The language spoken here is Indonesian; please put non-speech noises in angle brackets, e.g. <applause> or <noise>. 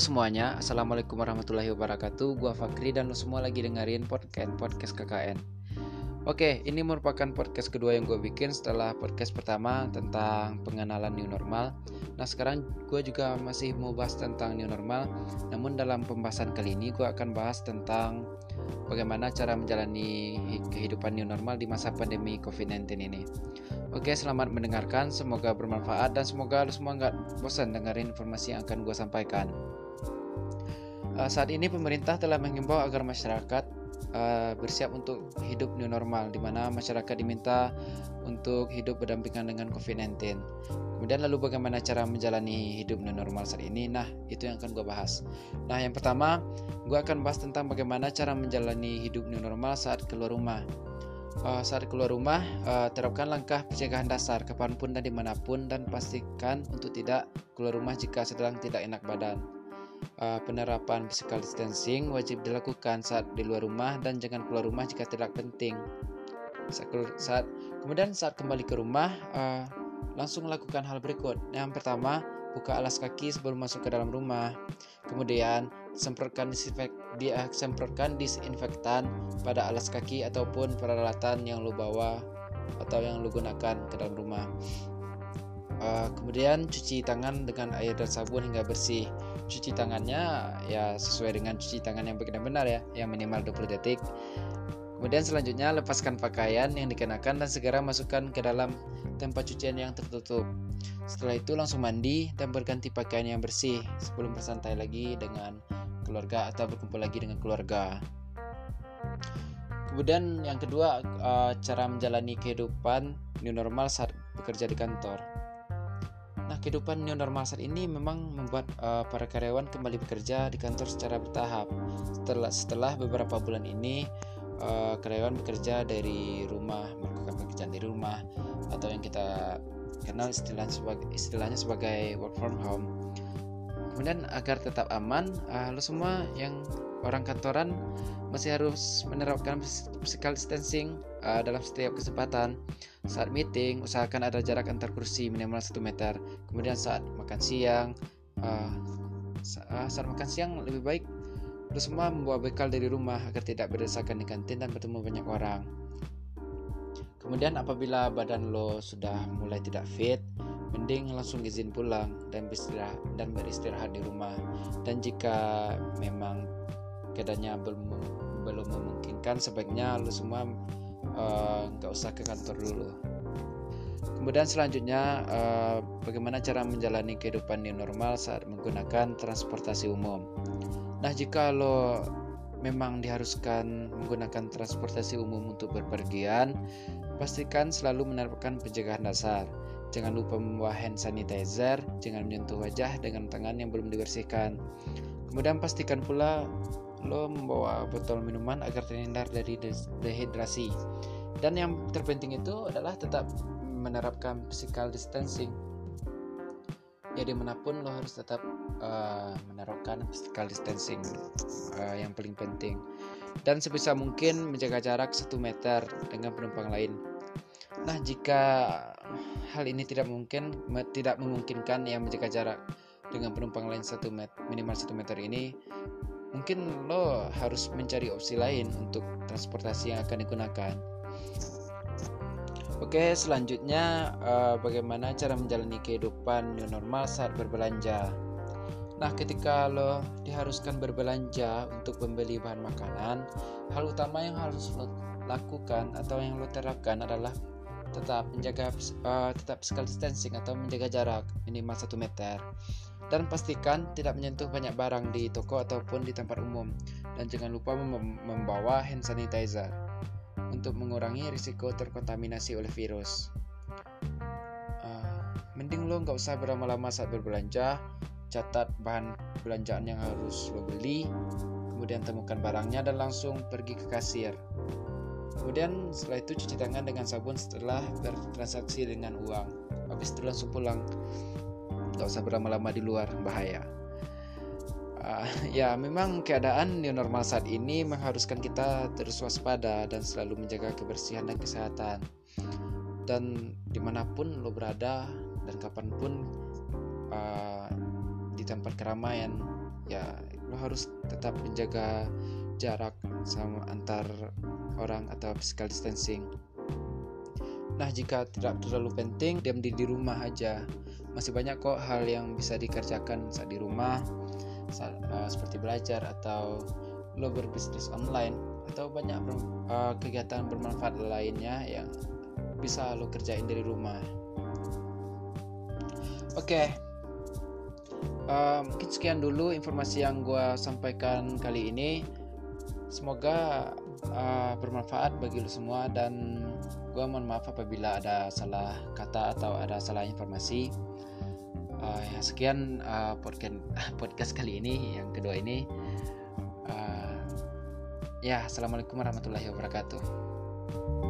Semuanya, Assalamualaikum warahmatullahi wabarakatuh. Gua Fakri dan lo semua lagi dengerin podcast, podcast KKN Oke, ini merupakan podcast kedua yang gue bikin setelah podcast pertama tentang pengenalan new normal. Nah sekarang gue juga masih mau bahas tentang new normal. Namun dalam pembahasan kali ini gue akan bahas tentang bagaimana cara menjalani kehidupan new normal di masa pandemi COVID-19 ini. Oke, selamat mendengarkan. Semoga bermanfaat dan semoga lu semua nggak bosan dengerin informasi yang akan gue sampaikan. Uh, saat ini pemerintah telah mengimbau agar masyarakat uh, bersiap untuk hidup new normal, di mana masyarakat diminta untuk hidup berdampingan dengan COVID-19. Kemudian lalu bagaimana cara menjalani hidup new normal saat ini? Nah, itu yang akan gue bahas. Nah, yang pertama, gue akan bahas tentang bagaimana cara menjalani hidup new normal saat keluar rumah uh, saat keluar rumah uh, terapkan langkah pencegahan dasar kapan pun dan di mana pun dan pastikan untuk tidak keluar rumah jika sedang tidak enak badan uh, penerapan physical distancing wajib dilakukan saat di luar rumah dan jangan keluar rumah jika tidak penting. Saat, kemudian saat kembali ke rumah uh, langsung lakukan hal berikut. Yang pertama buka alas kaki sebelum masuk ke dalam rumah. Kemudian dia semprotkan disinfektan pada alas kaki ataupun peralatan yang lu bawa atau yang lu gunakan ke dalam rumah. Uh, kemudian cuci tangan dengan air dan sabun hingga bersih. Cuci tangannya ya sesuai dengan cuci tangan yang benar-benar ya, yang minimal 20 detik. Kemudian selanjutnya lepaskan pakaian yang dikenakan dan segera masukkan ke dalam tempat cucian yang tertutup. Setelah itu langsung mandi dan berganti pakaian yang bersih sebelum bersantai lagi dengan keluarga atau berkumpul lagi dengan keluarga. Kemudian yang kedua uh, cara menjalani kehidupan new normal saat bekerja di kantor. Nah, kehidupan new normal saat ini memang membuat uh, para karyawan kembali bekerja di kantor secara bertahap. Setelah setelah beberapa bulan ini uh, karyawan bekerja dari rumah melakukan pekerjaan di rumah atau yang kita kenal istilahnya sebagai istilahnya sebagai work from home kemudian agar tetap aman uh, lo semua yang orang kantoran masih harus menerapkan physical distancing uh, dalam setiap kesempatan saat meeting usahakan ada jarak antar kursi minimal 1 meter kemudian saat makan siang uh, saat makan siang lebih baik Lu semua membawa bekal dari rumah agar tidak berdesakan di kantin dan bertemu banyak orang. Kemudian apabila badan lo sudah mulai tidak fit, mending langsung izin pulang dan beristirahat dan beristirahat di rumah. Dan jika memang keadaannya belum belum memungkinkan, sebaiknya lo semua nggak uh, usah ke kantor dulu. Kemudian selanjutnya uh, bagaimana cara menjalani kehidupan new normal saat menggunakan transportasi umum. Nah, jika lo memang diharuskan menggunakan transportasi umum untuk berpergian, pastikan selalu menerapkan pencegahan dasar. Jangan lupa membawa hand sanitizer, jangan menyentuh wajah dengan tangan yang belum dibersihkan. Kemudian pastikan pula lo membawa botol minuman agar terhindar dari dehidrasi. Dan yang terpenting itu adalah tetap menerapkan physical distancing. Ya di mana pun lo harus tetap uh, menerapkan physical distancing uh, yang paling penting. Dan sebisa mungkin menjaga jarak satu meter dengan penumpang lain. Nah jika hal ini tidak mungkin tidak memungkinkan yang menjaga jarak dengan penumpang lain satu met minimal satu meter ini mungkin lo harus mencari opsi lain untuk transportasi yang akan digunakan Oke, selanjutnya uh, bagaimana cara menjalani kehidupan new normal saat berbelanja. Nah, ketika lo diharuskan berbelanja untuk membeli bahan makanan, hal utama yang harus lo lakukan atau yang lo terapkan adalah tetap menjaga uh, tetap physical distancing atau menjaga jarak minimal 1 meter dan pastikan tidak menyentuh banyak barang di toko ataupun di tempat umum dan jangan lupa mem membawa hand sanitizer untuk mengurangi risiko terkontaminasi oleh virus. Uh, mending lo nggak usah berlama-lama saat berbelanja, catat bahan belanjaan yang harus lo beli, kemudian temukan barangnya dan langsung pergi ke kasir. Kemudian setelah itu cuci tangan dengan sabun setelah bertransaksi dengan uang. Habis itu langsung pulang. Gak usah berlama-lama di luar, bahaya. Uh, ya memang keadaan new normal saat ini mengharuskan kita terus waspada dan selalu menjaga kebersihan dan kesehatan dan di mana pun lo berada dan kapan pun uh, di tempat keramaian ya lo harus tetap menjaga jarak sama antar orang atau physical distancing nah jika tidak terlalu penting diam di, di rumah aja. Masih banyak kok hal yang bisa dikerjakan saat di rumah saat, uh, seperti belajar atau lo berbisnis online atau banyak uh, kegiatan bermanfaat lainnya yang bisa lo kerjain dari rumah. Oke. Okay. uh, mungkin sekian dulu informasi yang gue sampaikan kali ini semoga uh, bermanfaat bagi lo semua dan gue mohon maaf apabila ada salah kata atau ada salah informasi. Uh, ya sekian uh, podcast <laughs> podcast kali ini yang kedua ini. Uh, ya assalamualaikum warahmatullahi wabarakatuh